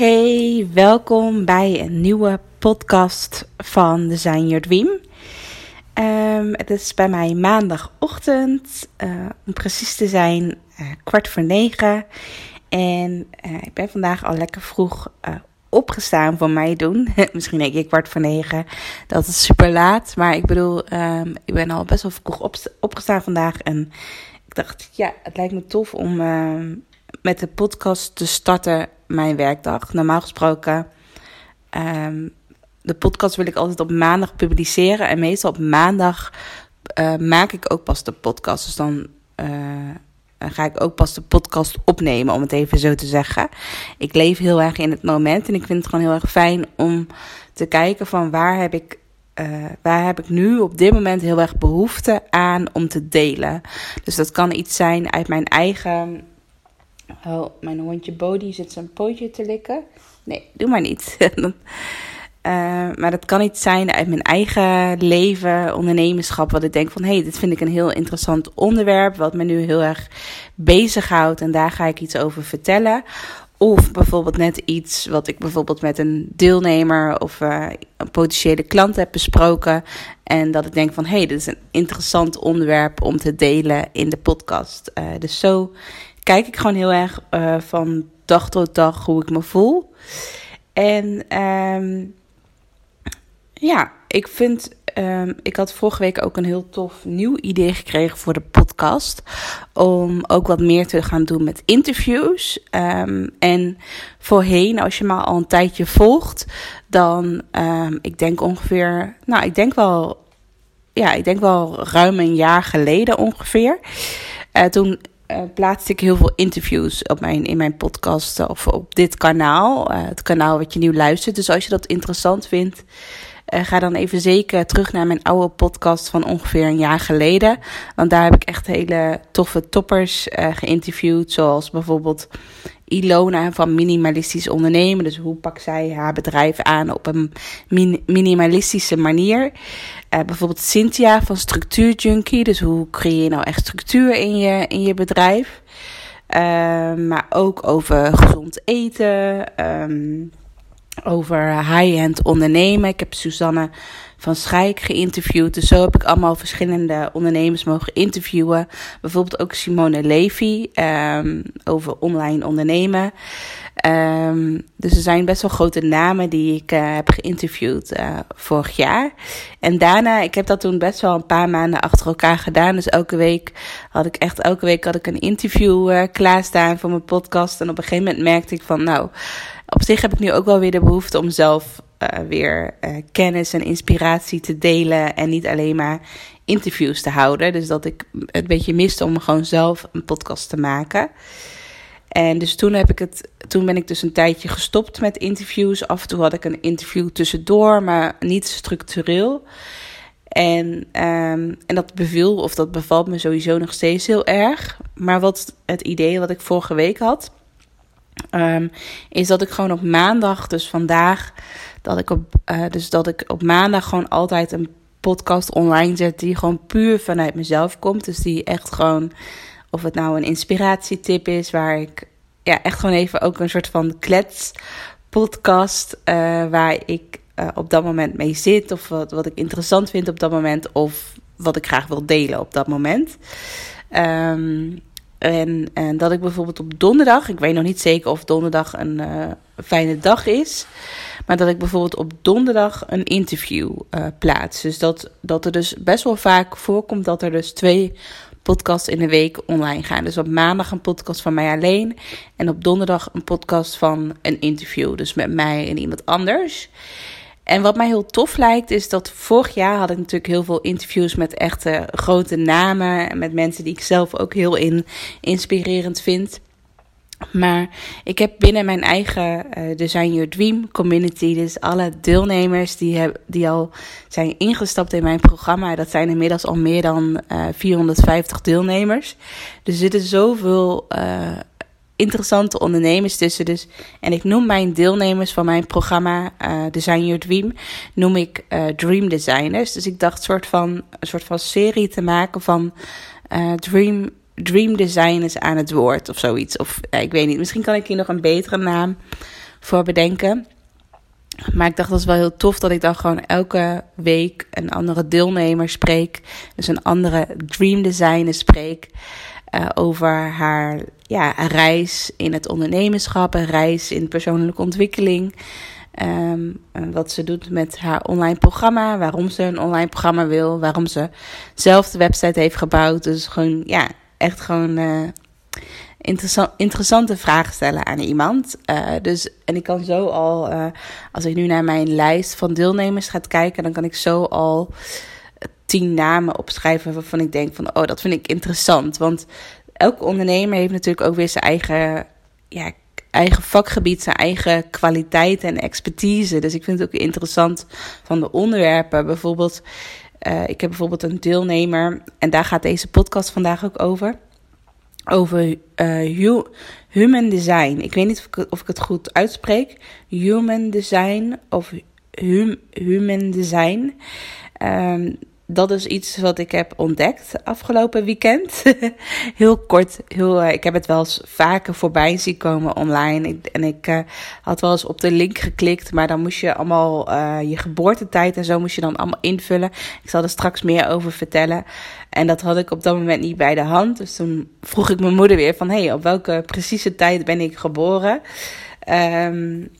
Hey, welkom bij een nieuwe podcast van Design Your Dream. Ehm, het is bij mij maandagochtend, eh, om precies te zijn, eh, kwart voor negen. En eh, ik ben vandaag al lekker vroeg opgestaan voor mij doen. Misschien denk ik kwart voor negen. Dat is super laat. Maar ik bedoel, ehm, ik ben al best wel vroeg opgestaan vandaag. En ik dacht, ja, het lijkt me tof om ehm, met de podcast te starten mijn werkdag. Normaal gesproken, ehm, de podcast wil ik altijd op maandag publiceren. En meestal op maandag eh, maak ik ook pas de podcast. Dus dan... eh, dan ga ik ook pas de podcast opnemen, om het even zo te zeggen. Ik leef heel erg in het moment en ik vind het gewoon heel erg fijn om te kijken van waar heb ik, eh, waar heb ik nu op dit moment heel erg behoefte aan om te delen. Dus dat kan iets zijn uit mijn eigen. Oh, mijn hondje Bodie zit zijn pootje te likken. Nee, doe maar niet. Eh, maar dat kan iets zijn uit mijn eigen leven, ondernemerschap, wat ik denk van hé, hey, dit vind ik een heel interessant onderwerp, wat me nu heel erg bezighoudt en daar ga ik iets over vertellen. Of bijvoorbeeld net iets wat ik bijvoorbeeld met een deelnemer of uh, een potentiële klant heb besproken. En dat ik denk van hé, hey, dit is een interessant onderwerp om te delen in de podcast. Uh, dus zo kijk ik gewoon heel erg uh, van dag tot dag hoe ik me voel. En um, ja, ik vind. Um, ik had vorige week ook een heel tof nieuw idee gekregen voor de podcast. Om ook wat meer te gaan doen met interviews. Um, en voorheen, als je me al een tijdje volgt, dan. Ik denk ongeveer. Nou, ik denk wel. Ja, ik denk wel ruim een jaar geleden ongeveer. Uh, toen uh, plaatste ik heel veel interviews op mijn, in mijn podcast of op dit kanaal. Uh, het kanaal wat je nu luistert. Dus als je dat interessant vindt. Uh, ga dan even zeker terug naar mijn oude podcast van ongeveer een jaar geleden. Want daar heb ik echt hele toffe toppers geïnterviewd. Zoals bijvoorbeeld Ilona van Minimalistisch Ondernemen. Dus hoe pakt zij haar bedrijf aan op een min minimalistische manier. Uh, bijvoorbeeld Cynthia van Structuur Junkie. Dus hoe creëer je nou echt structuur in je, in je bedrijf. maar ook over gezond eten. Um, over high-end ondernemen. Ik heb Suzanne van Schijk geïnterviewd. Dus zo heb ik allemaal verschillende ondernemers mogen interviewen. Bijvoorbeeld ook Simone Levy um, over online ondernemen. Um, dus er zijn best wel grote namen die ik uh, heb geïnterviewd uh, vorig jaar. En daarna, ik heb dat toen best wel een paar maanden achter elkaar gedaan. Dus elke week had ik echt, elke week had ik een interview uh, klaarstaan voor mijn podcast. En op een gegeven moment merkte ik van, nou, op zich heb ik nu ook wel weer de behoefte om zelf weer kennis en inspiratie te delen. En niet alleen maar interviews te houden. Dus dat ik het een beetje miste om gewoon zelf een podcast te maken. En dus toen, heb ik het, toen ben ik dus een tijdje gestopt met interviews. Af en toe had ik een interview tussendoor, maar niet structureel. En, um, en dat beviel, of dat bevalt me sowieso nog steeds heel erg. Maar wat het idee wat ik vorige week had, um, is dat ik gewoon op maandag, dus vandaag, dat ik op, uh, dus dat ik op maandag gewoon altijd een podcast online zet die gewoon puur vanuit mezelf komt. Dus die echt gewoon, of het nou een inspiratietip is, waar ik ja, echt gewoon even ook een soort van klets podcast, uh, waar ik uh, op dat moment mee zit, of wat, wat ik interessant vind op dat moment, of wat ik graag wil delen op dat moment. Um, en, en dat ik bijvoorbeeld op donderdag, ik weet nog niet zeker of donderdag een uh, fijne dag is, maar dat ik bijvoorbeeld op donderdag een interview plaats. Dus dat, dat er dus best wel vaak voorkomt dat er dus twee podcasts in de week online gaan. Dus op maandag een podcast van mij alleen en op donderdag een podcast van een interview. Dus met mij en iemand anders. En wat mij heel tof lijkt, is dat vorig jaar had ik natuurlijk heel veel interviews met echte grote namen. En met mensen die ik zelf ook heel in, inspirerend vind. Maar ik heb binnen mijn eigen uh, Design Your Dream community, dus alle deelnemers die, heb, die al zijn ingestapt in mijn programma, dat zijn inmiddels al meer dan uh, 450 deelnemers. Dus er zitten zoveel uh, interessante ondernemers tussen. Dus, en ik noem mijn deelnemers van mijn programma Design Your Dream, noem ik Dream Designers. Dus ik dacht soort van, een soort van serie te maken van uh, Dream, Designers aan het woord of zoiets. Of ik weet niet, misschien kan ik hier nog een betere naam voor bedenken. Maar ik dacht dat is wel heel tof dat ik dan gewoon elke week een andere deelnemer spreek. Dus een andere dream designer spreek. Uh, over haar ja, reis in het ondernemerschap, een reis in persoonlijke ontwikkeling. Um, wat ze doet met haar online programma, waarom ze een online programma wil, waarom ze zelf de website heeft gebouwd. Dus gewoon, ja, echt gewoon uh, interessant, interessante vragen stellen aan iemand. Uh, dus, en ik kan zo al, uh, als ik nu naar mijn lijst van deelnemers ga kijken, dan kan ik zo al tien namen opschrijven waarvan ik denk van, oh, dat vind ik interessant. Want elke ondernemer heeft natuurlijk ook weer zijn eigen, ja, eigen vakgebied, zijn eigen kwaliteit en expertise. Dus ik vind het ook interessant van de onderwerpen. Bijvoorbeeld, uh, ik heb bijvoorbeeld een deelnemer, en daar gaat deze podcast vandaag ook over. Over uh, human design. Ik weet niet of ik, of ik het goed uitspreek. Human design of hum, human design. Um, dat is iets wat ik heb ontdekt afgelopen weekend. heel kort, heel, uh, ik heb het wel eens vaker voorbij zien komen online. En ik uh, had wel eens op de link geklikt, maar dan moest je allemaal uh, je geboortetijd en zo moest je dan allemaal invullen. Ik zal er straks meer over vertellen. En dat had ik op dat moment niet bij de hand. Dus toen vroeg ik mijn moeder weer van, hey, op welke precieze tijd ben ik geboren? Um,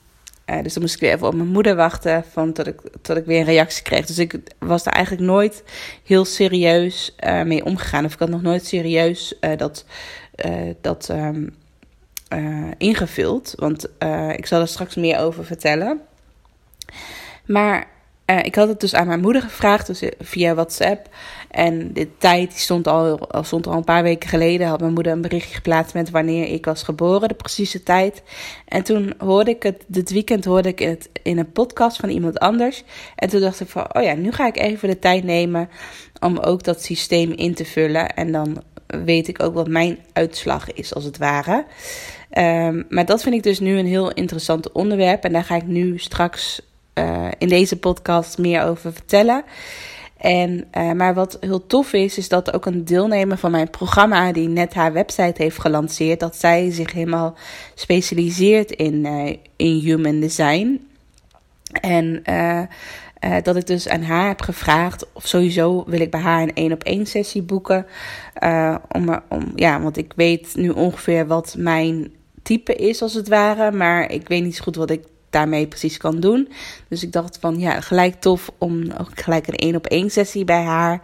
uh, dus dan moest ik weer even op mijn moeder wachten van tot, ik, tot ik weer een reactie kreeg. Dus ik was daar eigenlijk nooit heel serieus uh, mee omgegaan. Of ik had nog nooit serieus uh, dat, dat um, ingevuld. Want ik zal er straks meer over vertellen. Maar ik had het dus aan mijn moeder gevraagd, dus via WhatsApp. En de tijd die stond al, stond al een paar weken geleden. Had mijn moeder een berichtje geplaatst met wanneer ik was geboren, de precieze tijd. En toen hoorde ik het, dit weekend hoorde ik het in een podcast van iemand anders. En toen dacht ik van, oh ja, nu ga ik even de tijd nemen om ook dat systeem in te vullen. En dan weet ik ook wat mijn uitslag is, als het ware. Um, maar dat vind ik dus nu een heel interessant onderwerp. En daar ga ik nu straks uh, in deze podcast meer over vertellen. En, uh, maar wat heel tof is, is dat ook een deelnemer van mijn programma, die net haar website heeft gelanceerd, dat zij zich helemaal specialiseert in, uh, in human design. En dat ik dus aan haar heb gevraagd, of sowieso wil ik bij haar een één op één sessie boeken. om, om, ja, want ik weet nu ongeveer wat mijn type is, als het ware. Maar ik weet niet zo goed wat ik daarmee precies kan doen. Dus ik dacht van ja, gelijk tof om ook gelijk een één op één sessie bij haar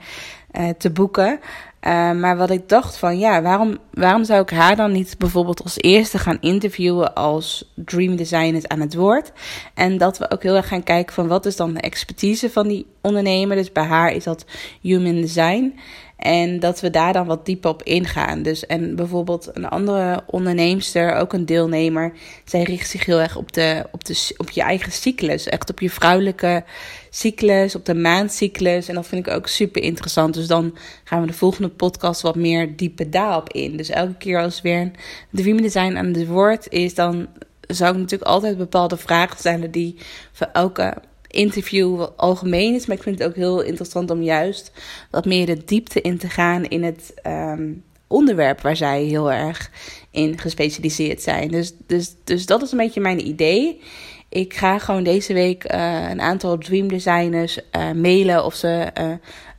uh, te boeken. Uh, maar wat ik dacht van ja, waarom, waarom zou ik haar dan niet bijvoorbeeld als eerste gaan interviewen als dream designers aan het woord? En dat we ook heel erg gaan kijken van wat is dan de expertise van die ondernemer. Dus bij haar is dat human design. En dat we daar dan wat dieper op ingaan. Dus en bijvoorbeeld een andere onderneemster, ook een deelnemer, zij richt zich heel erg op, de, op, de, op je eigen cyclus. Echt op je vrouwelijke cyclus, op de maandcyclus. En dat vind ik ook super interessant. Dus dan gaan we de volgende podcast wat meer dieper daarop in. Dus elke keer als weer een Dream Design aan het woord is, dan zou ik natuurlijk altijd bepaalde vragen stellen die voor elke interview algemeen is. Maar ik vind het ook heel interessant om juist wat meer de diepte in te gaan in het um, onderwerp waar zij heel erg in gespecialiseerd zijn. Dus, dus, dus dat is een beetje mijn idee. Ik ga gewoon deze week uh, een aantal dream designers uh, mailen of ze uh,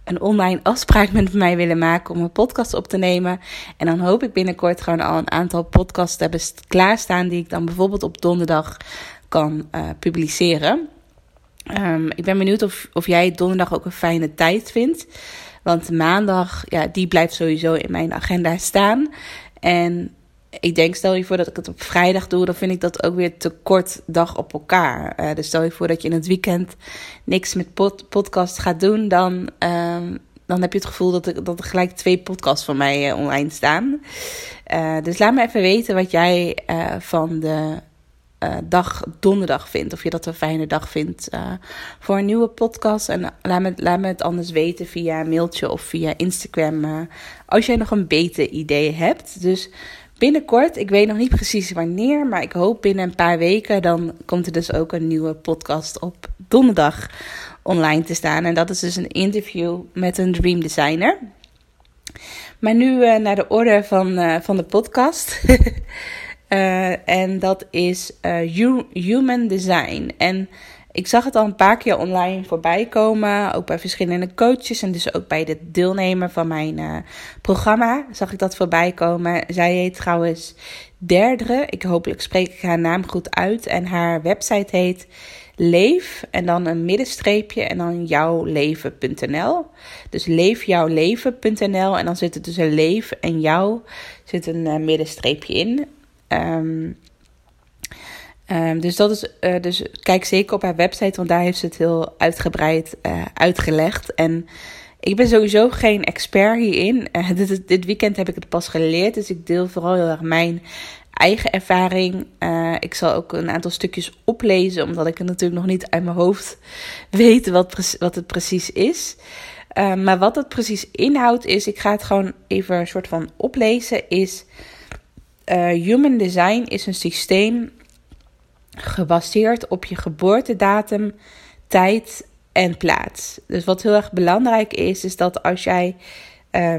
een online afspraak met mij willen maken om een podcast op te nemen. En dan hoop ik binnenkort gewoon al een aantal podcasts te hebben klaarstaan die ik dan bijvoorbeeld op donderdag kan publiceren. Um, ik ben benieuwd of, of jij donderdag ook een fijne tijd vindt. Want maandag, ja, die blijft sowieso in mijn agenda staan. En ik denk, stel je voor dat ik het op vrijdag doe, dan vind ik dat ook weer te kort dag op elkaar. Eh, dus stel je voor dat je in het weekend niks met pod podcast gaat doen, dan, ehm, dan heb je het gevoel dat dat er gelijk twee podcasts van mij uh, online staan. Uh, dus laat me even weten wat jij van de dag donderdag vindt. Of je dat een fijne dag vindt voor een nieuwe podcast. En laat me, laat me het anders weten via mailtje of via Instagram. als jij nog een beter idee hebt. Dus binnenkort, ik weet nog niet precies wanneer, maar ik hoop binnen een paar weken, dan komt er dus ook een nieuwe podcast op donderdag online te staan. En dat is dus een interview met een dream designer. Maar nu naar de orde van, van de podcast. uh, en dat is human design. En ik zag het al een paar keer online voorbij komen. Ook bij verschillende coaches. En dus ook bij de deelnemer van mijn uh, programma zag ik dat voorbij komen. Zij heet trouwens Derdere. Ik hopelijk spreek ik haar naam goed uit. En haar website heet Leef. En dan een middenstreepje. En dan jouwleven.nl. Dus leefjouwleven.nl. En dan zit er tussen leef en jou zit een middenstreepje in. Um, Um, dus dat is, uh, dus kijk zeker op haar website, want daar heeft ze het heel uitgebreid uh, uitgelegd. En ik ben sowieso geen expert hierin. Uh, dit, dit weekend heb ik het pas geleerd, dus ik deel vooral heel erg mijn eigen ervaring. ik zal ook een aantal stukjes oplezen, omdat ik het natuurlijk nog niet uit mijn hoofd weet wat, wat het precies is. maar wat het precies inhoudt is, ik ga het gewoon even een soort van oplezen, is... human design is een systeem gebaseerd op je geboortedatum, tijd en plaats. Dus wat heel erg belangrijk is, is dat als jij uh,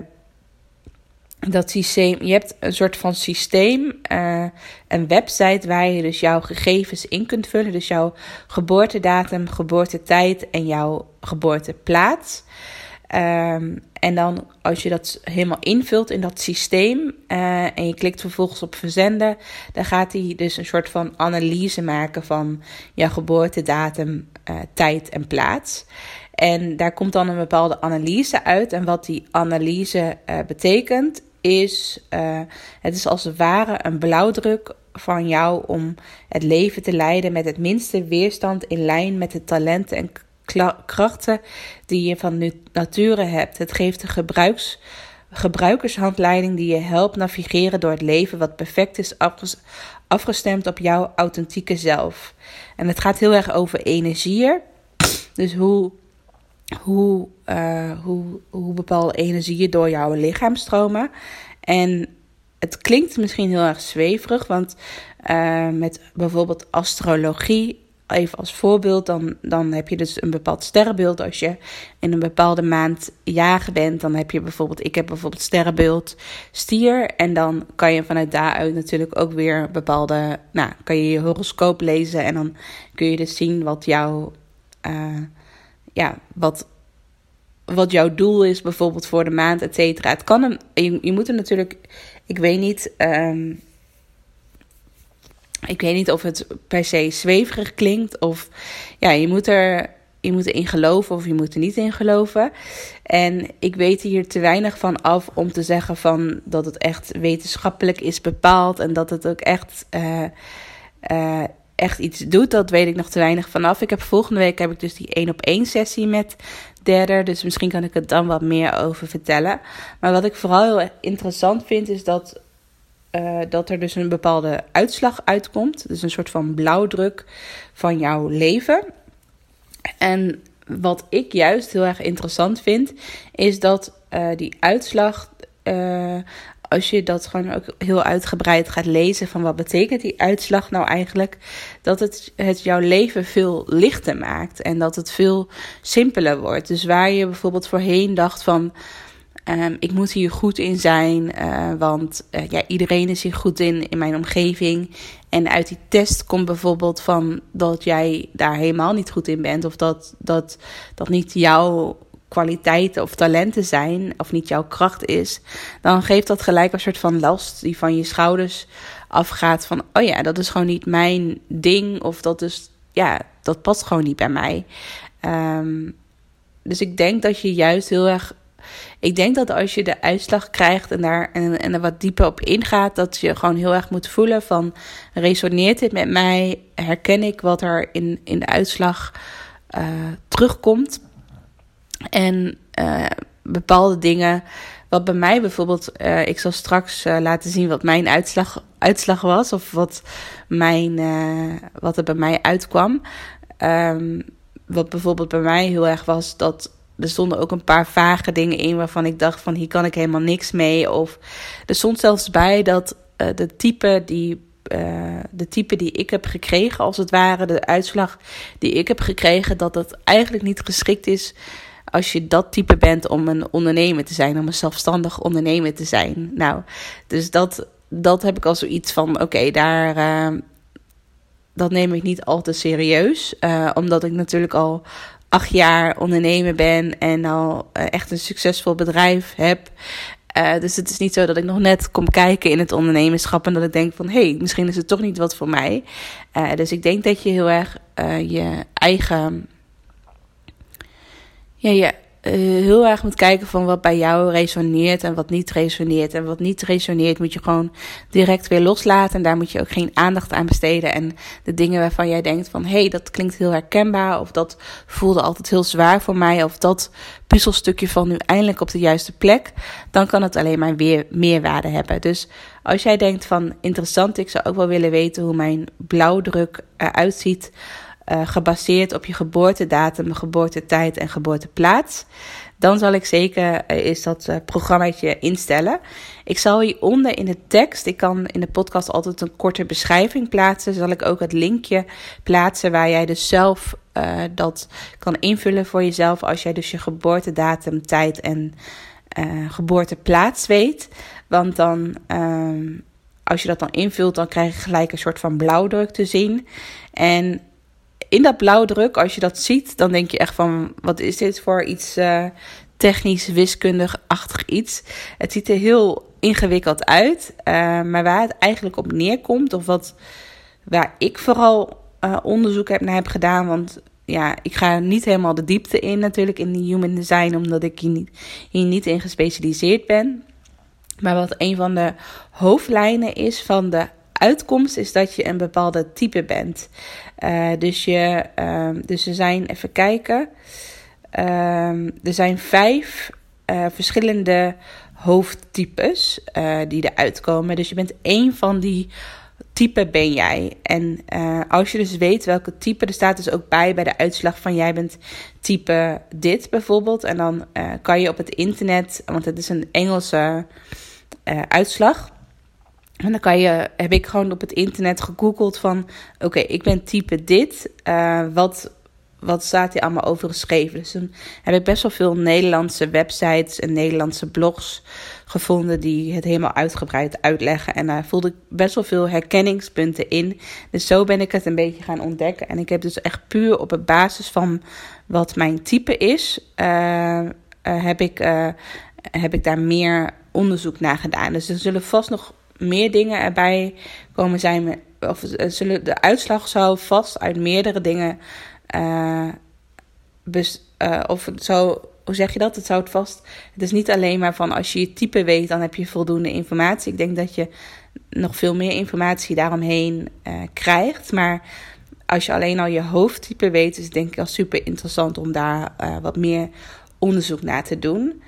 dat systeem, je hebt een soort van systeem, uh, een website waar je dus jouw gegevens in kunt vullen. Dus jouw geboortedatum, geboortetijd en jouw geboorteplaats. Um, en dan als je dat helemaal invult in dat systeem uh, en je klikt vervolgens op verzenden, dan gaat hij dus een soort van analyse maken van jouw geboortedatum, uh, tijd en plaats. En daar komt dan een bepaalde analyse uit. En wat die analyse uh, betekent, is: het is als het ware een blauwdruk van jou om het leven te leiden met het minste weerstand in lijn met de talenten en krachten die je van nature hebt. Het geeft een gebruiks, gebruikershandleiding die je helpt navigeren door het leven wat perfect is afgestemd op jouw authentieke zelf. En het gaat heel erg over energieën. Dus hoe, hoe, uh, hoe, hoe bepaalde energieën door jouw lichaam stromen. En het klinkt misschien heel erg zweverig, want uh, met bijvoorbeeld astrologie even als voorbeeld, dan, dan heb je dus een bepaald sterrenbeeld. Als je in een bepaalde maand jager bent, dan heb je bijvoorbeeld, ik heb bijvoorbeeld sterrenbeeld stier. En dan kan je vanuit daaruit natuurlijk ook weer bepaalde, nou, kan je je horoscoop lezen. En dan kun je dus zien wat jouw, uh, ja, wat, wat jouw doel is, bijvoorbeeld voor de maand, et cetera. Het kan een, je, je moet er natuurlijk, ik weet niet. Um, ik weet niet of het per se zweverig klinkt. Of ja, je moet er. Je moet erin geloven of je moet er niet in geloven. En ik weet hier te weinig van af om te zeggen van dat het echt wetenschappelijk is bepaald. En dat het ook echt, uh, uh, echt iets doet. Dat weet ik nog te weinig vanaf. Ik heb volgende week heb ik dus die één op één sessie met derde. Dus misschien kan ik het dan wat meer over vertellen. Maar wat ik vooral heel interessant vind is dat uh, dat er dus een bepaalde uitslag uitkomt. Dus een soort van blauwdruk van jouw leven. En wat ik juist heel erg interessant vind, is dat uh, die uitslag. Uh, als je dat gewoon ook heel uitgebreid gaat lezen van wat betekent die uitslag nou eigenlijk, dat het, het jouw leven veel lichter maakt en dat het veel simpeler wordt. Dus waar je bijvoorbeeld voorheen dacht van, Um, ik moet hier goed in zijn, uh, want uh, ja, iedereen is hier goed in in mijn omgeving. En uit die test komt bijvoorbeeld van dat jij daar helemaal niet goed in bent, of dat dat, dat niet jouw kwaliteiten of talenten zijn, of niet jouw kracht is. Dan geeft dat gelijk een soort van last die van je schouders afgaat. Van oh ja, dat is gewoon niet mijn ding, of dat is ja, dat past gewoon niet bij mij. Um, dus ik denk dat je juist heel erg ik denk dat als je de uitslag krijgt en daar en, en er wat dieper op ingaat, dat je gewoon heel erg moet voelen van resoneert dit met mij? Herken ik wat er in, in de uitslag uh, terugkomt? En uh, bepaalde dingen, wat bij mij bijvoorbeeld, uh, ik zal straks laten zien wat mijn uitslag, uitslag was, of wat, mijn, wat er bij mij uitkwam. Um, wat bijvoorbeeld bij mij heel erg was, dat er stonden ook een paar vage dingen in waarvan ik dacht van hier kan ik helemaal niks mee. Of er stond zelfs bij dat uh, de type die. Uh, de type die ik heb gekregen, als het ware, de uitslag die ik heb gekregen, dat dat eigenlijk niet geschikt is als je dat type bent om een ondernemer te zijn, om een zelfstandig ondernemer te zijn. Nou, dus dat, dat heb ik al zoiets van: oké, daar, uh, dat neem ik niet al te serieus. Omdat ik natuurlijk al acht jaar ondernemer ben en al uh, echt een succesvol bedrijf heb. Uh, dus het is niet zo dat ik nog net kom kijken in het ondernemerschap en dat ik denk van hé, hey, misschien is het toch niet wat voor mij. dus ik denk dat je heel erg je eigen. Ja, je heel erg moet kijken van wat bij jou resoneert en wat niet resoneert. En wat niet resoneert moet je gewoon direct weer loslaten. En daar moet je ook geen aandacht aan besteden. En de dingen waarvan jij denkt van hé, hey, dat klinkt heel herkenbaar. Of dat voelde altijd heel zwaar voor mij. Of dat puzzelstukje van nu eindelijk op de juiste plek. Dan kan het alleen maar weer meerwaarde hebben. Dus als jij denkt van interessant, ik zou ook wel willen weten hoe mijn blauwdruk eruit ziet uh, gebaseerd op je geboortedatum, geboortetijd en geboorteplaats. Dan zal ik zeker uh, eens dat uh, programmaatje instellen. Ik zal hieronder in de tekst, ik kan in de podcast altijd een korte beschrijving plaatsen. Zal ik ook het linkje plaatsen waar jij dus zelf dat kan invullen voor jezelf. Als jij dus je geboortedatum, tijd en geboorteplaats weet. Want dan, ehm, als je dat dan invult, dan krijg je gelijk een soort van blauwdruk te zien. En in dat blauwdruk, als je dat ziet, dan denk je echt van: wat is dit voor iets uh, technisch, wiskundig-achtig iets? Het ziet er heel ingewikkeld uit, uh, maar waar het eigenlijk op neerkomt, of wat waar ik vooral uh, onderzoek heb naar heb gedaan, want ja, ik ga niet helemaal de diepte in natuurlijk in human design, omdat ik hier niet, hier niet in gespecialiseerd ben. Maar wat een van de hoofdlijnen is van de uitkomst is dat je een bepaalde type bent. Uh, dus, je, uh, dus er zijn, even kijken, uh, er zijn vijf eh, verschillende hoofdtypes eh, die eruit komen. Dus je bent één van die type ben jij. En als je dus weet welke type, er staat dus ook bij bij de uitslag van jij bent type dit bijvoorbeeld. En dan kan je op het internet, want het is een Engelse uitslag en dan kan je, heb ik gewoon op het internet gegoogeld van, oké, ik ben type dit, uh, wat, wat staat hier allemaal over geschreven? Dus dan heb ik best wel veel Nederlandse websites en Nederlandse blogs gevonden die het helemaal uitgebreid uitleggen. En daar voelde ik best wel veel herkenningspunten in. Dus zo ben ik het een beetje gaan ontdekken. En ik heb dus echt puur op het basis van wat mijn type is, uh, uh, heb, ik, heb ik daar meer onderzoek naar gedaan. Dus er zullen vast nog meer dingen erbij komen zijn. Of zullen, de uitslag zou vast uit meerdere dingen. Uh, bes, uh, of zo, hoe zeg je dat? Het zou het vast. Het is niet alleen maar van als je je type weet, dan heb je voldoende informatie. Ik denk dat je nog veel meer informatie daaromheen krijgt. Maar als je alleen al je hoofdtype weet, is het denk ik al super interessant om daar wat meer onderzoek naar te doen.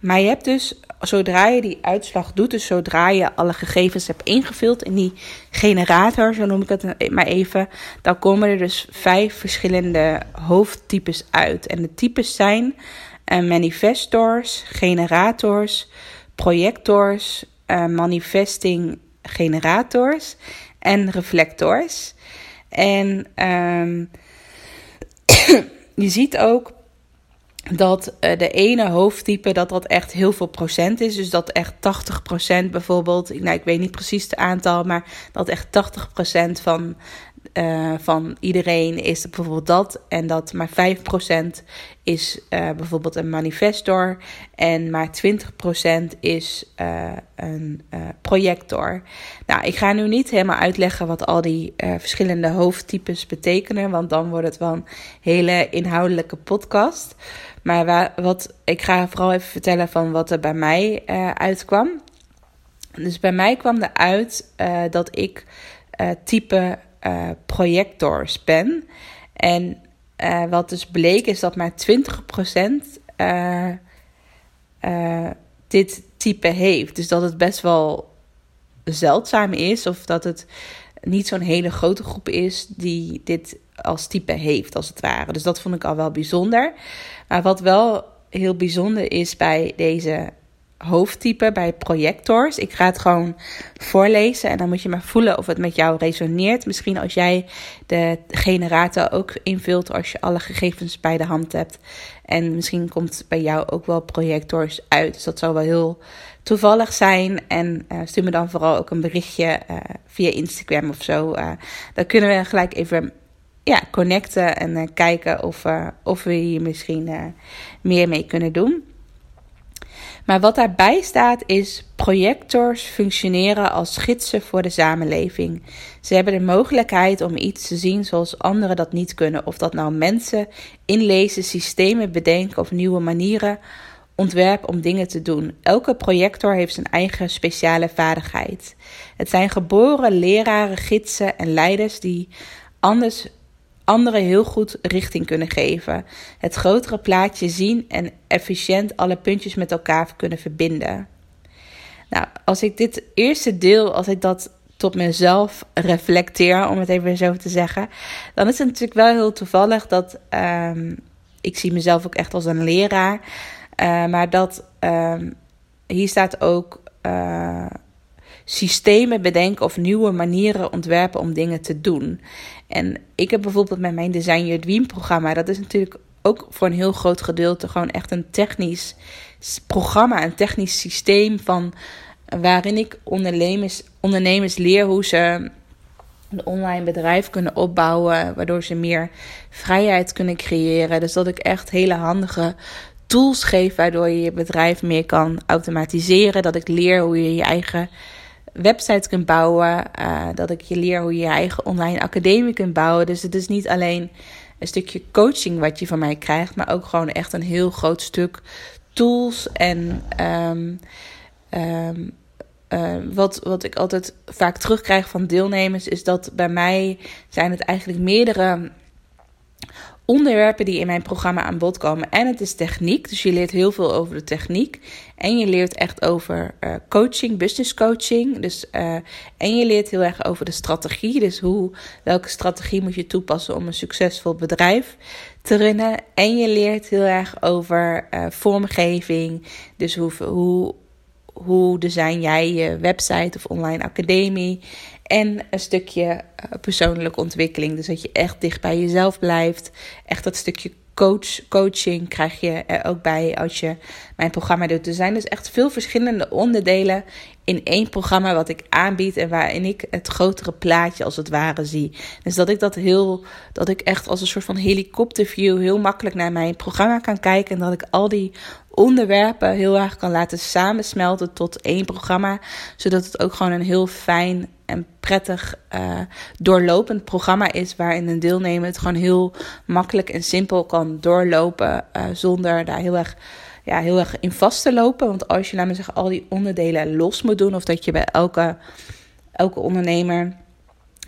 Maar je hebt dus, zodra je die uitslag doet, dus zodra je alle gegevens hebt ingevuld in die generator, zo noem ik het maar even, dan komen er dus vijf verschillende hoofdtypes uit. En de types zijn uh, manifestors, generators, projectors, uh, manifesting generators en reflectors. En um, je ziet ook dat uh, de ene hoofdtype dat dat echt heel veel procent is. Dus dat echt 80 procent bijvoorbeeld, nou, ik weet niet precies het aantal, maar dat echt 80 procent van eh, van iedereen is bijvoorbeeld dat. En dat maar 5% is uh, bijvoorbeeld een manifestor. En maar 20% is een projector. Nou, ik ga nu niet helemaal uitleggen wat al die verschillende hoofdtypes betekenen. Want dan wordt het wel een hele inhoudelijke podcast. Maar wat, ik ga vooral even vertellen van wat er bij mij uitkwam. Dus bij mij kwam er uit dat ik type uh, projectors ben. En wat dus bleek is dat maar 20% uh, uh, dit type heeft. Dus dat het best wel zeldzaam is, of dat het niet zo'n hele grote groep is die dit als type heeft, als het ware. Dus dat vond ik al wel bijzonder. Maar wat wel heel bijzonder is bij deze hoofdtype bij projectors. Ik ga het gewoon voorlezen en dan moet je maar voelen of het met jou resoneert. Misschien als jij de generator ook invult als je alle gegevens bij de hand hebt. En misschien komt bij jou ook wel projectors uit. Dus dat zou wel heel toevallig zijn. En uh, stuur me dan vooral ook een berichtje uh, via Instagram of zo. Uh, dan kunnen we gelijk even ja, connecten en kijken of, of we hier misschien meer mee kunnen doen. Maar wat daarbij staat is: projectors functioneren als gidsen voor de samenleving. Ze hebben de mogelijkheid om iets te zien zoals anderen dat niet kunnen. Of dat nou mensen inlezen, systemen bedenken of nieuwe manieren ontwerpen om dingen te doen. Elke projector heeft zijn eigen speciale vaardigheid. Het zijn geboren leraren, gidsen en leiders die anders anderen heel goed richting kunnen geven. Het grotere plaatje zien en efficiënt alle puntjes met elkaar kunnen verbinden. Nou, als ik dit eerste deel, als ik dat tot mezelf reflecteer, om het even zo te zeggen, dan is het natuurlijk wel heel toevallig dat um, ik zie mezelf ook echt als een leraar, uh, maar dat um, hier staat ook. Uh, systemen bedenken of nieuwe manieren ontwerpen om dingen te doen. En ik heb bijvoorbeeld met mijn Design Your Dream programma, dat is natuurlijk ook voor een heel groot gedeelte gewoon echt een technisch programma, een technisch systeem van waarin ik ondernemers, ondernemers leer hoe ze een online bedrijf kunnen opbouwen, waardoor ze meer vrijheid kunnen creëren. Dus dat ik echt hele handige tools geef waardoor je je bedrijf meer kan automatiseren, dat ik leer hoe je je eigen websites kunt bouwen. Uh, dat ik je leer hoe je je eigen online academie kunt bouwen. Dus het is niet alleen een stukje coaching wat je van mij krijgt, maar ook gewoon echt een heel groot stuk tools. En um, um, uh, wat, wat ik altijd vaak terugkrijg van deelnemers, is dat bij mij zijn het eigenlijk meerdere onderwerpen die in mijn programma aan bod komen. En het is techniek, dus je leert heel veel over de techniek. En je leert echt over uh, coaching, business coaching. Dus, uh, en je leert heel erg over de strategie. Dus hoe, welke strategie moet je toepassen om een succesvol bedrijf te runnen. En je leert heel erg over uh, vormgeving. Dus hoe, hoe, hoe design jij je website of online academie. En een stukje eh, persoonlijke ontwikkeling. Dus dat je echt dicht bij jezelf blijft. Echt dat stukje coach, coaching krijg je er ook bij als je mijn programma doet. Er zijn dus echt veel verschillende onderdelen in één programma wat ik aanbied en waarin ik het grotere plaatje als het ware zie. Dus dat ik dat heel, dat ik echt als een soort van helikopterview heel makkelijk naar mijn programma kan kijken en dat ik al die onderwerpen heel erg kan laten samensmelten tot één programma, zodat het ook gewoon een heel fijn en prettig uh, doorlopend programma is waarin een deelnemer het gewoon heel makkelijk en simpel kan doorlopen uh, zonder daar heel erg ja, heel erg in vast te lopen. Want als je, laat zeggen, al die onderdelen los moet doen, of dat je bij elke, elke ondernemer,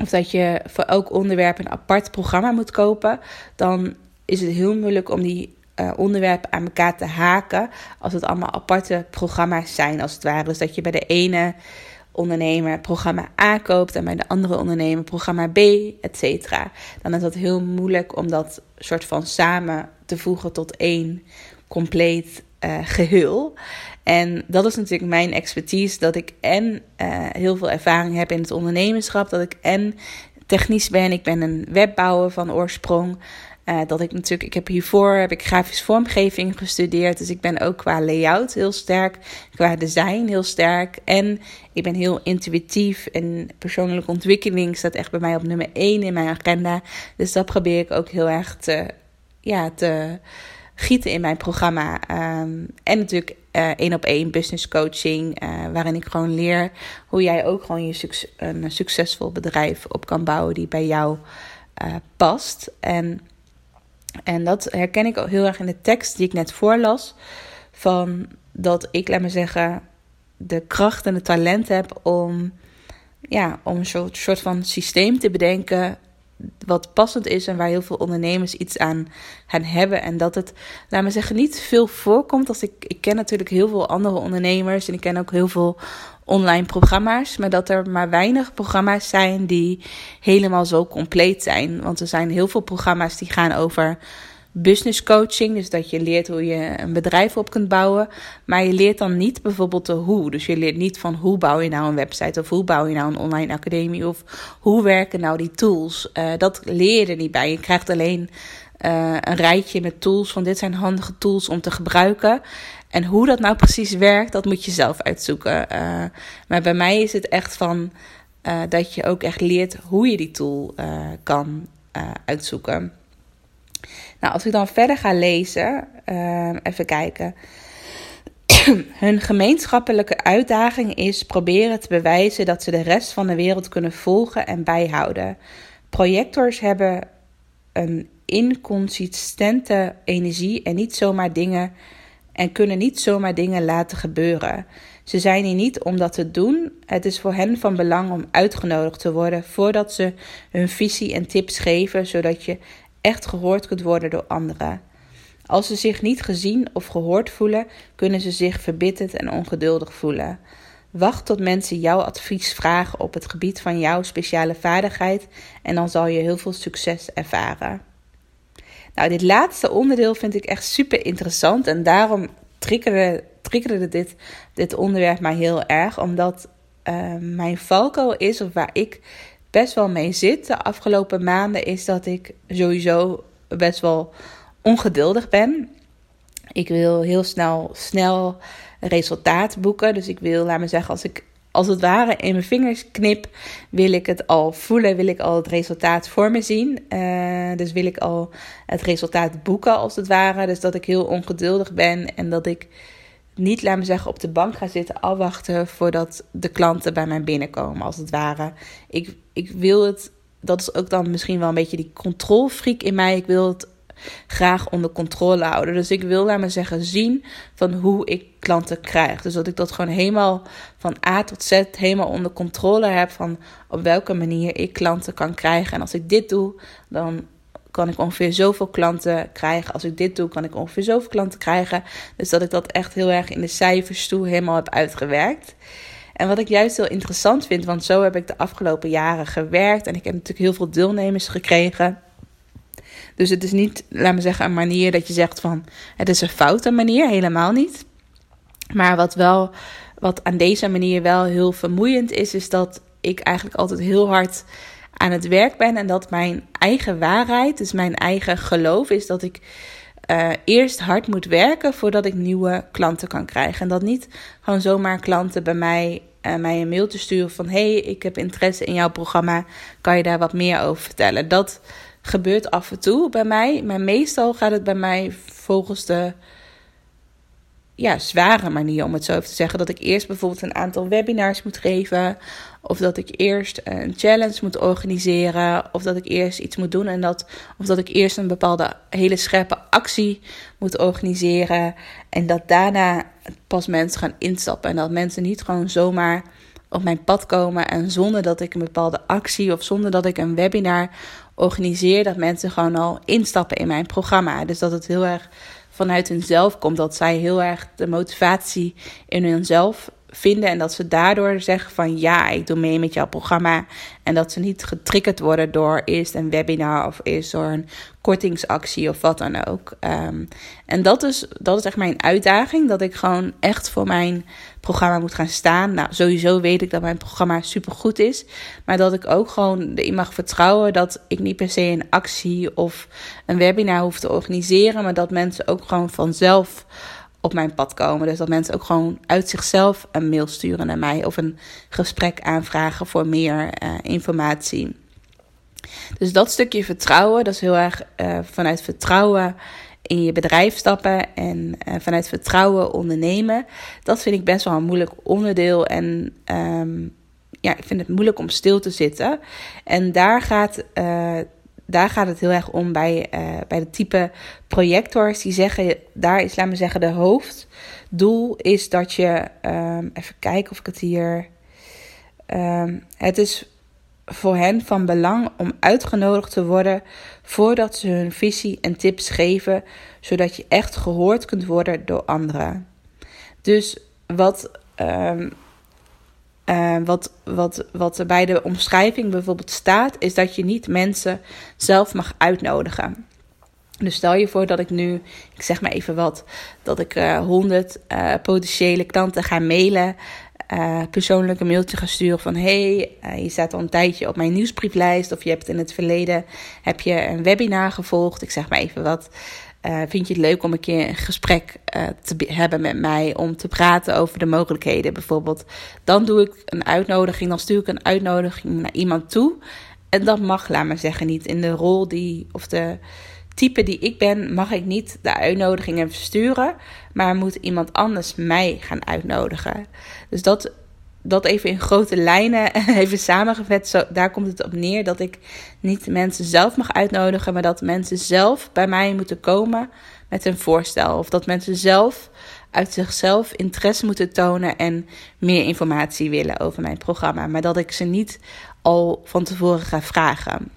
of dat je voor elk onderwerp een apart programma moet kopen, dan is het heel moeilijk om die uh, onderwerpen aan elkaar te haken. Als het allemaal aparte programma's zijn, als het ware. Dus dat je bij de ene ondernemer programma A koopt en bij de andere ondernemer programma B, et cetera. Dan is dat heel moeilijk om dat soort van samen te voegen tot één compleet uh, geheel. En dat is natuurlijk mijn expertise, dat ik en uh, heel veel ervaring heb in het ondernemerschap, dat ik en technisch ben. Ik ben een webbouwer van oorsprong. Eh, dat ik natuurlijk, ik heb hiervoor heb ik grafisch vormgeving gestudeerd. Dus ik ben ook qua layout heel sterk, qua design heel sterk. En ik ben heel intuïtief en persoonlijke ontwikkeling staat echt bij mij op nummer 1 in mijn agenda. Dus dat probeer ik ook heel erg te, ja, te gieten in mijn programma. Ehm, en natuurlijk uh, één op één business coaching, uh, waarin ik gewoon leer hoe jij ook gewoon je een succesvol bedrijf op kan bouwen die bij jou uh, past. En, en dat herken ik ook heel erg in de tekst die ik net voorlas. Van dat ik, laat me zeggen, de kracht en het talent heb om, ja, om een soort van systeem te bedenken wat passend is en waar heel veel ondernemers iets aan gaan hebben. En dat het, laat me zeggen, niet veel voorkomt. Als ik, ik ken natuurlijk heel veel andere ondernemers en ik ken ook heel veel online programma's. Maar dat er maar weinig programma's zijn die helemaal zo compleet zijn. Want er zijn heel veel programma's die gaan over business coaching. Dus dat je leert hoe je een bedrijf op kunt bouwen. Maar je leert dan niet bijvoorbeeld de hoe. Dus je leert niet van hoe bouw je nou een website. Of hoe bouw je nou een online academie. Of hoe werken nou die tools. Uh, dat leer je niet bij. Je krijgt alleen uh, een rijtje met tools. Van dit zijn handige tools om te gebruiken. En hoe dat nou precies werkt, dat moet je zelf uitzoeken. Uh, maar bij mij is het echt van dat je ook echt leert hoe je die tool kan uitzoeken. Nou, als ik dan verder ga lezen, uh, even kijken. Hun gemeenschappelijke uitdaging is proberen te bewijzen dat ze de rest van de wereld kunnen volgen en bijhouden. Projectors hebben een inconsistente energie en niet zomaar dingen en kunnen niet zomaar dingen laten gebeuren. Ze zijn hier niet om dat te doen. Het is voor hen van belang om uitgenodigd te worden voordat ze hun visie en tips geven, zodat je echt gehoord kunt worden door anderen. Als ze zich niet gezien of gehoord voelen, kunnen ze zich verbitterd en ongeduldig voelen. Wacht tot mensen jouw advies vragen op het gebied van jouw speciale vaardigheid en dan zal je heel veel succes ervaren. Nou, dit laatste onderdeel vind ik echt super interessant en daarom triggerde, triggerde dit, dit onderwerp mij heel erg, omdat uh, mijn valkuil is, of waar ik best wel mee zit de afgelopen maanden, is dat ik sowieso best wel ongeduldig ben. Ik wil heel snel, snel resultaat boeken. Dus ik wil, laat me zeggen, als ik als het ware in mijn vingers knip, wil ik het al voelen, wil ik al het resultaat voor me zien. Uh, dus wil ik al het resultaat boeken, als het ware. Dus dat ik heel ongeduldig ben en dat ik niet, laat me zeggen, op de bank gaan zitten afwachten voordat de klanten bij mij binnenkomen, als het ware. Ik, ik wil het, dat is ook dan misschien wel een beetje die controlfreak in mij. Ik wil het graag onder controle houden. Dus ik wil, laat me zeggen, zien van hoe ik klanten krijg. Dus dat ik dat gewoon helemaal van A tot Z helemaal onder controle heb van op welke manier ik klanten kan krijgen. En als ik dit doe, dan kan ik ongeveer zoveel klanten krijgen. Als ik dit doe, kan ik ongeveer zoveel klanten krijgen. Dus dat ik dat echt heel erg in de cijfers toe helemaal heb uitgewerkt. En wat ik juist heel interessant vind, want zo heb ik de afgelopen jaren gewerkt. En ik heb natuurlijk heel veel deelnemers gekregen. Dus het is niet, laat me zeggen, een manier dat je zegt van het is een foute manier, helemaal niet. Maar wat wel, wat aan deze manier wel heel vermoeiend is, is dat ik eigenlijk altijd heel hard aan het werk ben en dat mijn eigen waarheid, dus mijn eigen geloof, is dat ik uh, eerst hard moet werken voordat ik nieuwe klanten kan krijgen. En dat niet gewoon zomaar klanten bij mij, uh, mij een mail te sturen van: hey, ik heb interesse in jouw programma, kan je daar wat meer over vertellen? Dat gebeurt af en toe bij mij, maar meestal gaat het bij mij volgens de ja, zware manier, om het zo even te zeggen. Dat ik eerst bijvoorbeeld een aantal webinars moet geven. Of dat ik eerst een challenge moet organiseren. Of dat ik eerst iets moet doen. En dat, of dat ik eerst een bepaalde hele scherpe actie moet organiseren. En dat daarna pas mensen gaan instappen. En dat mensen niet gewoon zomaar op mijn pad komen. En zonder dat ik een bepaalde actie of zonder dat ik een webinar organiseer. Dat mensen gewoon al instappen in mijn programma. Dus dat het heel erg vanuit hunzelf komt. Dat zij heel erg de motivatie in hunzelf vinden en dat ze daardoor zeggen van ja, ik doe mee met jouw programma. En dat ze niet getriggerd worden door eerst een webinar of eerst door een kortingsactie of wat dan ook. Ehm, en dat is, dat is echt mijn uitdaging, dat ik gewoon echt voor mijn programma moet gaan staan. Nou, sowieso weet ik dat mijn programma supergoed is, maar dat ik ook gewoon erin mag vertrouwen dat ik niet per se een actie of een webinar hoef te organiseren, maar dat mensen ook gewoon vanzelf op mijn pad komen. Dus dat mensen ook gewoon uit zichzelf een mail sturen naar mij of een gesprek aanvragen voor meer uh, informatie. Dus dat stukje vertrouwen, dat is heel erg uh, vanuit vertrouwen in je bedrijf stappen en uh, vanuit vertrouwen ondernemen. Dat vind ik best wel een moeilijk onderdeel. En um, ja, ik vind het moeilijk om stil te zitten. En daar gaat daar gaat het heel erg om bij, uh, bij de type projectors die zeggen, daar is, laat me zeggen, de hoofddoel is dat je, um, even kijken of ik het hier, um, het is voor hen van belang om uitgenodigd te worden voordat ze hun visie en tips geven, zodat je echt gehoord kunt worden door anderen. Dus wat um, uh, wat, wat, wat er bij de omschrijving bijvoorbeeld staat, is dat je niet mensen zelf mag uitnodigen. Dus stel je voor dat ik nu, ik zeg maar even wat, dat ik uh, 100 uh, potentiële klanten ga mailen, uh, persoonlijk een mailtje ga sturen van hey, je staat al een tijdje op mijn nieuwsbrieflijst of je hebt in het verleden heb je een webinar gevolgd, ik zeg maar even wat. Uh, vind je het leuk om een keer een gesprek uh, te hebben met mij om te praten over de mogelijkheden bijvoorbeeld? Dan doe ik een uitnodiging, dan stuur ik een uitnodiging naar iemand toe. En dat mag, laat maar zeggen, niet in de rol die, of de type die ik ben, mag ik niet de uitnodigingen versturen, maar moet iemand anders mij gaan uitnodigen. Dus dat dat even in grote lijnen even samengevat. Daar komt het op neer dat ik niet mensen zelf mag uitnodigen, maar dat mensen zelf bij mij moeten komen met een voorstel. Of dat mensen zelf uit zichzelf interesse moeten tonen en meer informatie willen over mijn programma. Maar dat ik ze niet al van tevoren ga vragen.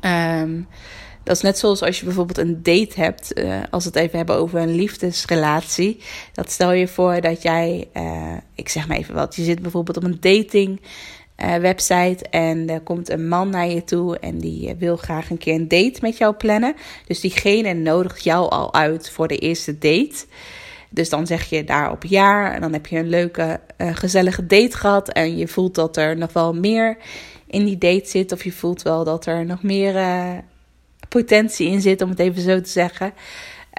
Um, dat is net zoals als je bijvoorbeeld een date hebt, uh, als we het even hebben over een liefdesrelatie. Dat stel je voor dat jij, uh, ik zeg maar even wat, je zit bijvoorbeeld op een dating uh, website en er komt een man naar je toe en die wil graag een keer een date met jou plannen. Dus diegene nodigt jou al uit voor de eerste date. Dus dan zeg je daarop ja en dan heb je een leuke, gezellige date gehad en je voelt dat er nog wel meer in die date zit of je voelt wel dat er nog meer potentie in zit, om het even zo te zeggen.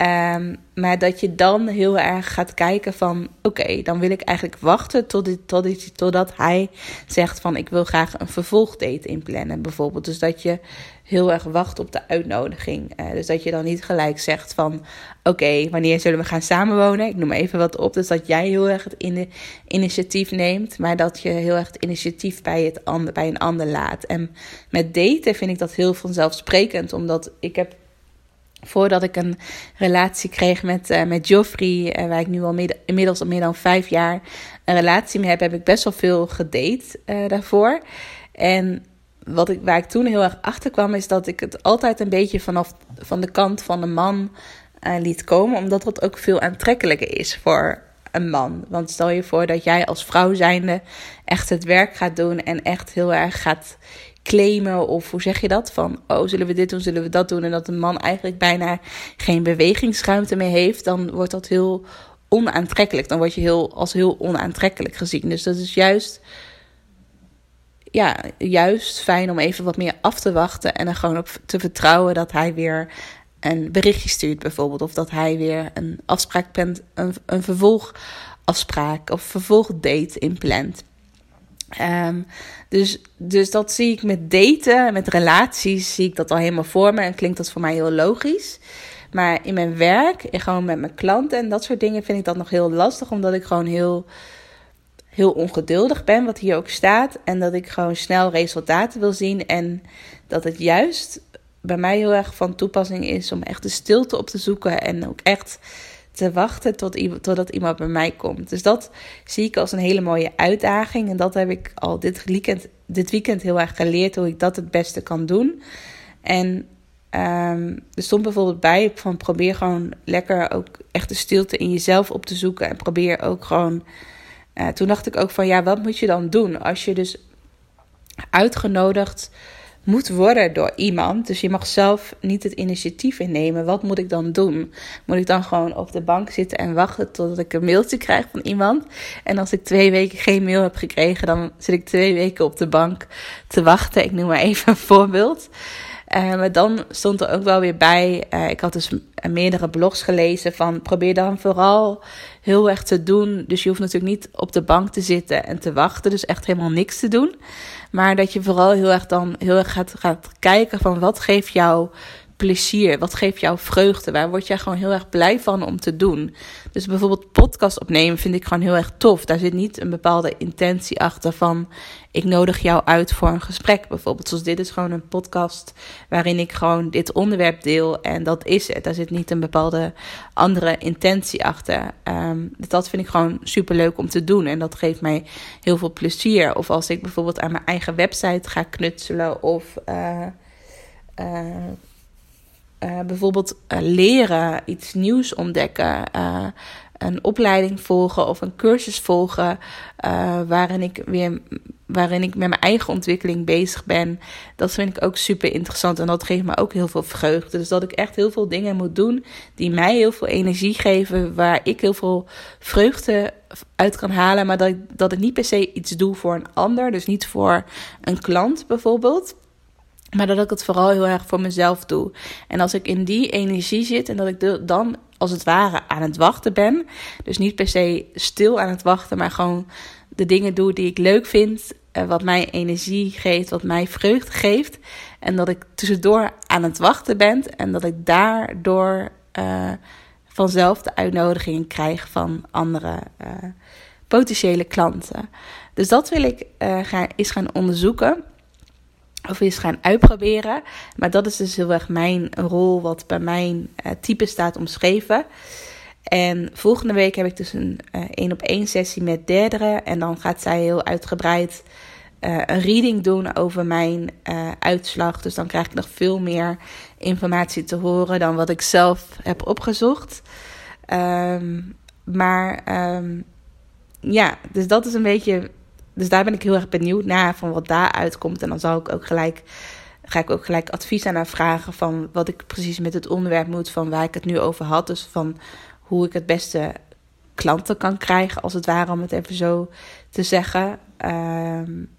Um, maar dat je dan heel erg gaat kijken van... oké, dan wil ik eigenlijk wachten tot dit, tot dit, totdat hij zegt van... ik wil graag een vervolgdate inplannen bijvoorbeeld. Dus dat je heel erg wacht op de uitnodiging. Uh, dus dat je dan niet gelijk zegt van... oké, wanneer zullen we gaan samenwonen? Ik noem even wat op. Dus dat jij heel erg het in initiatief neemt... maar dat je heel erg het initiatief bij, het ander, bij een ander laat. En met daten vind ik dat heel vanzelfsprekend... omdat ik heb voordat ik een relatie kreeg met, uh, met Joffrey, uh, waar ik nu al inmiddels al meer dan vijf jaar een relatie mee heb, heb ik best wel veel gedate daarvoor. En wat ik, waar ik toen heel erg achter kwam, is dat ik het altijd een beetje vanaf van de kant van de man liet komen, omdat dat ook veel aantrekkelijker is voor een man. Want stel je voor dat jij als vrouw zijnde echt het werk gaat doen en echt heel erg gaat claimen of hoe zeg je dat? Van, oh, zullen we dit doen, zullen we dat doen? En dat een man eigenlijk bijna geen bewegingsruimte meer heeft, dan wordt dat heel onaantrekkelijk. Dan word je heel, als heel onaantrekkelijk gezien. Dus dat is juist, ja, juist fijn om even wat meer af te wachten en er gewoon op te vertrouwen dat hij weer een berichtje stuurt bijvoorbeeld. Of dat hij weer een afspraak een, een vervolgafspraak of vervolgdate inplant. Um, dus, dus dat zie ik met daten, met relaties, zie ik dat al helemaal voor me en klinkt dat voor mij heel logisch. Maar in mijn werk, gewoon met mijn klanten en dat soort dingen, vind ik dat nog heel lastig, omdat ik gewoon heel, heel ongeduldig ben, wat hier ook staat. En dat ik gewoon snel resultaten wil zien. En dat het juist bij mij heel erg van toepassing is om echt de stilte op te zoeken en ook echt te wachten tot, totdat iemand bij mij komt. Dus dat zie ik als een hele mooie uitdaging. En dat heb ik al dit weekend, dit weekend heel erg geleerd hoe ik dat het beste kan doen. En um, er stond bijvoorbeeld bij van probeer gewoon lekker ook echt de stilte in jezelf op te zoeken. En probeer ook gewoon eh, toen dacht ik ook van ja, wat moet je dan doen als je dus uitgenodigd moet worden door iemand. Dus je mag zelf niet het initiatief innemen. Wat moet ik dan doen? Moet ik dan gewoon op de bank zitten en wachten totdat ik een mailtje krijg van iemand? En als ik twee weken geen mail heb gekregen, dan zit ik twee weken op de bank te wachten. Ik noem maar even een voorbeeld. Uh, maar dan stond er ook wel weer bij. Uh, ik had dus meerdere blogs gelezen van probeer dan vooral heel erg te doen. Dus je hoeft natuurlijk niet op de bank te zitten en te wachten. Dus echt helemaal niks te doen. Maar dat je vooral heel erg dan heel erg gaat, gaat kijken van wat geeft jou plezier? Wat geeft jou vreugde? Waar word jij gewoon heel erg blij van om te doen? Dus bijvoorbeeld podcast opnemen vind ik gewoon heel erg tof. Daar zit niet een bepaalde intentie achter van ik nodig jou uit voor een gesprek. Bijvoorbeeld zoals dit is gewoon een podcast waarin ik gewoon dit onderwerp deel en dat is het. Daar zit niet een bepaalde andere intentie achter. Um, dat vind ik gewoon super leuk om te doen en dat geeft mij heel veel plezier. Of als ik bijvoorbeeld aan mijn eigen website ga knutselen of... Uh, uh, uh, bijvoorbeeld uh, leren, iets nieuws ontdekken, uh, een opleiding volgen of een cursus volgen, waarin ik weer waarin ik met mijn eigen ontwikkeling bezig ben. Dat vind ik ook super interessant en dat geeft me ook heel veel vreugde. Dus dat ik echt heel veel dingen moet doen die mij heel veel energie geven, waar ik heel veel vreugde uit kan halen, maar dat dat ik niet per se iets doe voor een ander, dus niet voor een klant bijvoorbeeld. Maar dat ik het vooral heel erg voor mezelf doe. En als ik in die energie zit en dat ik dan als het ware aan het wachten ben. Dus niet per se stil aan het wachten, maar gewoon de dingen doe die ik leuk vind. Eh, wat mij energie geeft, wat mij vreugde geeft. En dat ik tussendoor aan het wachten ben. En dat ik daardoor uh, vanzelf de uitnodigingen krijg van andere uh, potentiële klanten. Dus dat wil ik gaan, eens gaan onderzoeken of eens gaan uitproberen. Maar dat is dus heel erg mijn rol, wat bij mijn uh, type staat omschreven. En volgende week heb ik dus een één op één sessie met derdere. En dan gaat zij heel uitgebreid uh, een reading doen over mijn uitslag. Dus dan krijg ik nog veel meer informatie te horen dan wat ik zelf heb opgezocht. Um, maar um, ja, dus dat is een beetje dus daar ben ik heel erg benieuwd naar van wat daaruit komt. En dan zal ik ook gelijk, ga ik ook gelijk advies aan vragen van wat ik precies met het onderwerp moet, van waar ik het nu over had. Dus van hoe ik het beste klanten kan krijgen, als het ware, om het even zo te zeggen. Um,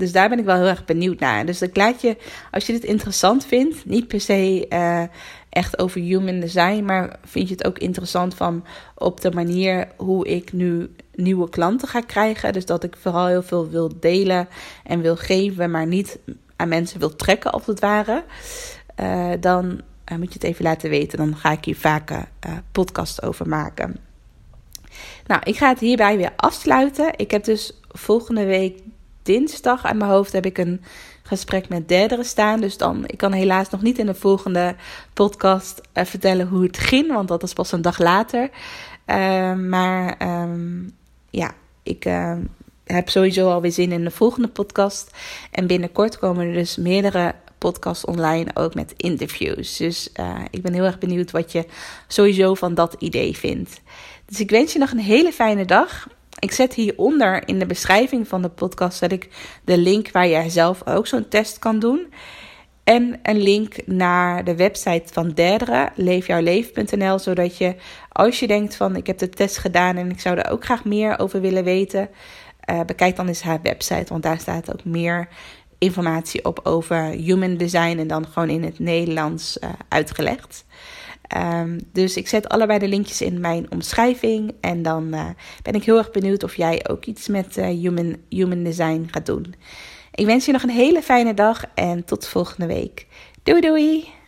dus daar ben ik wel heel erg benieuwd naar. Dus ik laat je, als je dit interessant vindt, niet per se uh, echt over human design, maar vind je het ook interessant van op de manier hoe ik nu nieuwe klanten ga krijgen. Dus dat ik vooral heel veel wil delen en wil geven, maar niet aan mensen wil trekken, als het ware. Uh, dan uh, moet je het even laten weten. Dan ga ik hier vaker uh, podcast over maken. Nou, ik ga het hierbij weer afsluiten. Ik heb dus volgende week dinsdag aan mijn hoofd heb ik een gesprek met derdere staan. Dus dan, ik kan helaas nog niet in de volgende podcast vertellen hoe het ging, want dat is pas een dag later. Maar um, ja, ik uh, heb sowieso alweer zin in de volgende podcast. En binnenkort komen er dus meerdere podcasts online, ook met interviews. Dus ik ben heel erg benieuwd wat je sowieso van dat idee vindt. Dus ik wens je nog een hele fijne dag. Ik zet hieronder in de beschrijving van de podcast zet ik de link waar jij zelf ook zo'n test kan doen. En een link naar de website van Derdere, leefjouwleven.nl, zodat je als je denkt van ik heb de test gedaan en ik zou er ook graag meer over willen weten, uh, bekijk dan eens haar website, want daar staat ook meer informatie op over human design en dan gewoon in het Nederlands uh, uitgelegd. Um, dus ik zet allebei de linkjes in mijn omschrijving. En dan uh, ben ik heel erg benieuwd of jij ook iets met human, human design gaat doen. Ik wens je nog een hele fijne dag en tot volgende week. Doei doei!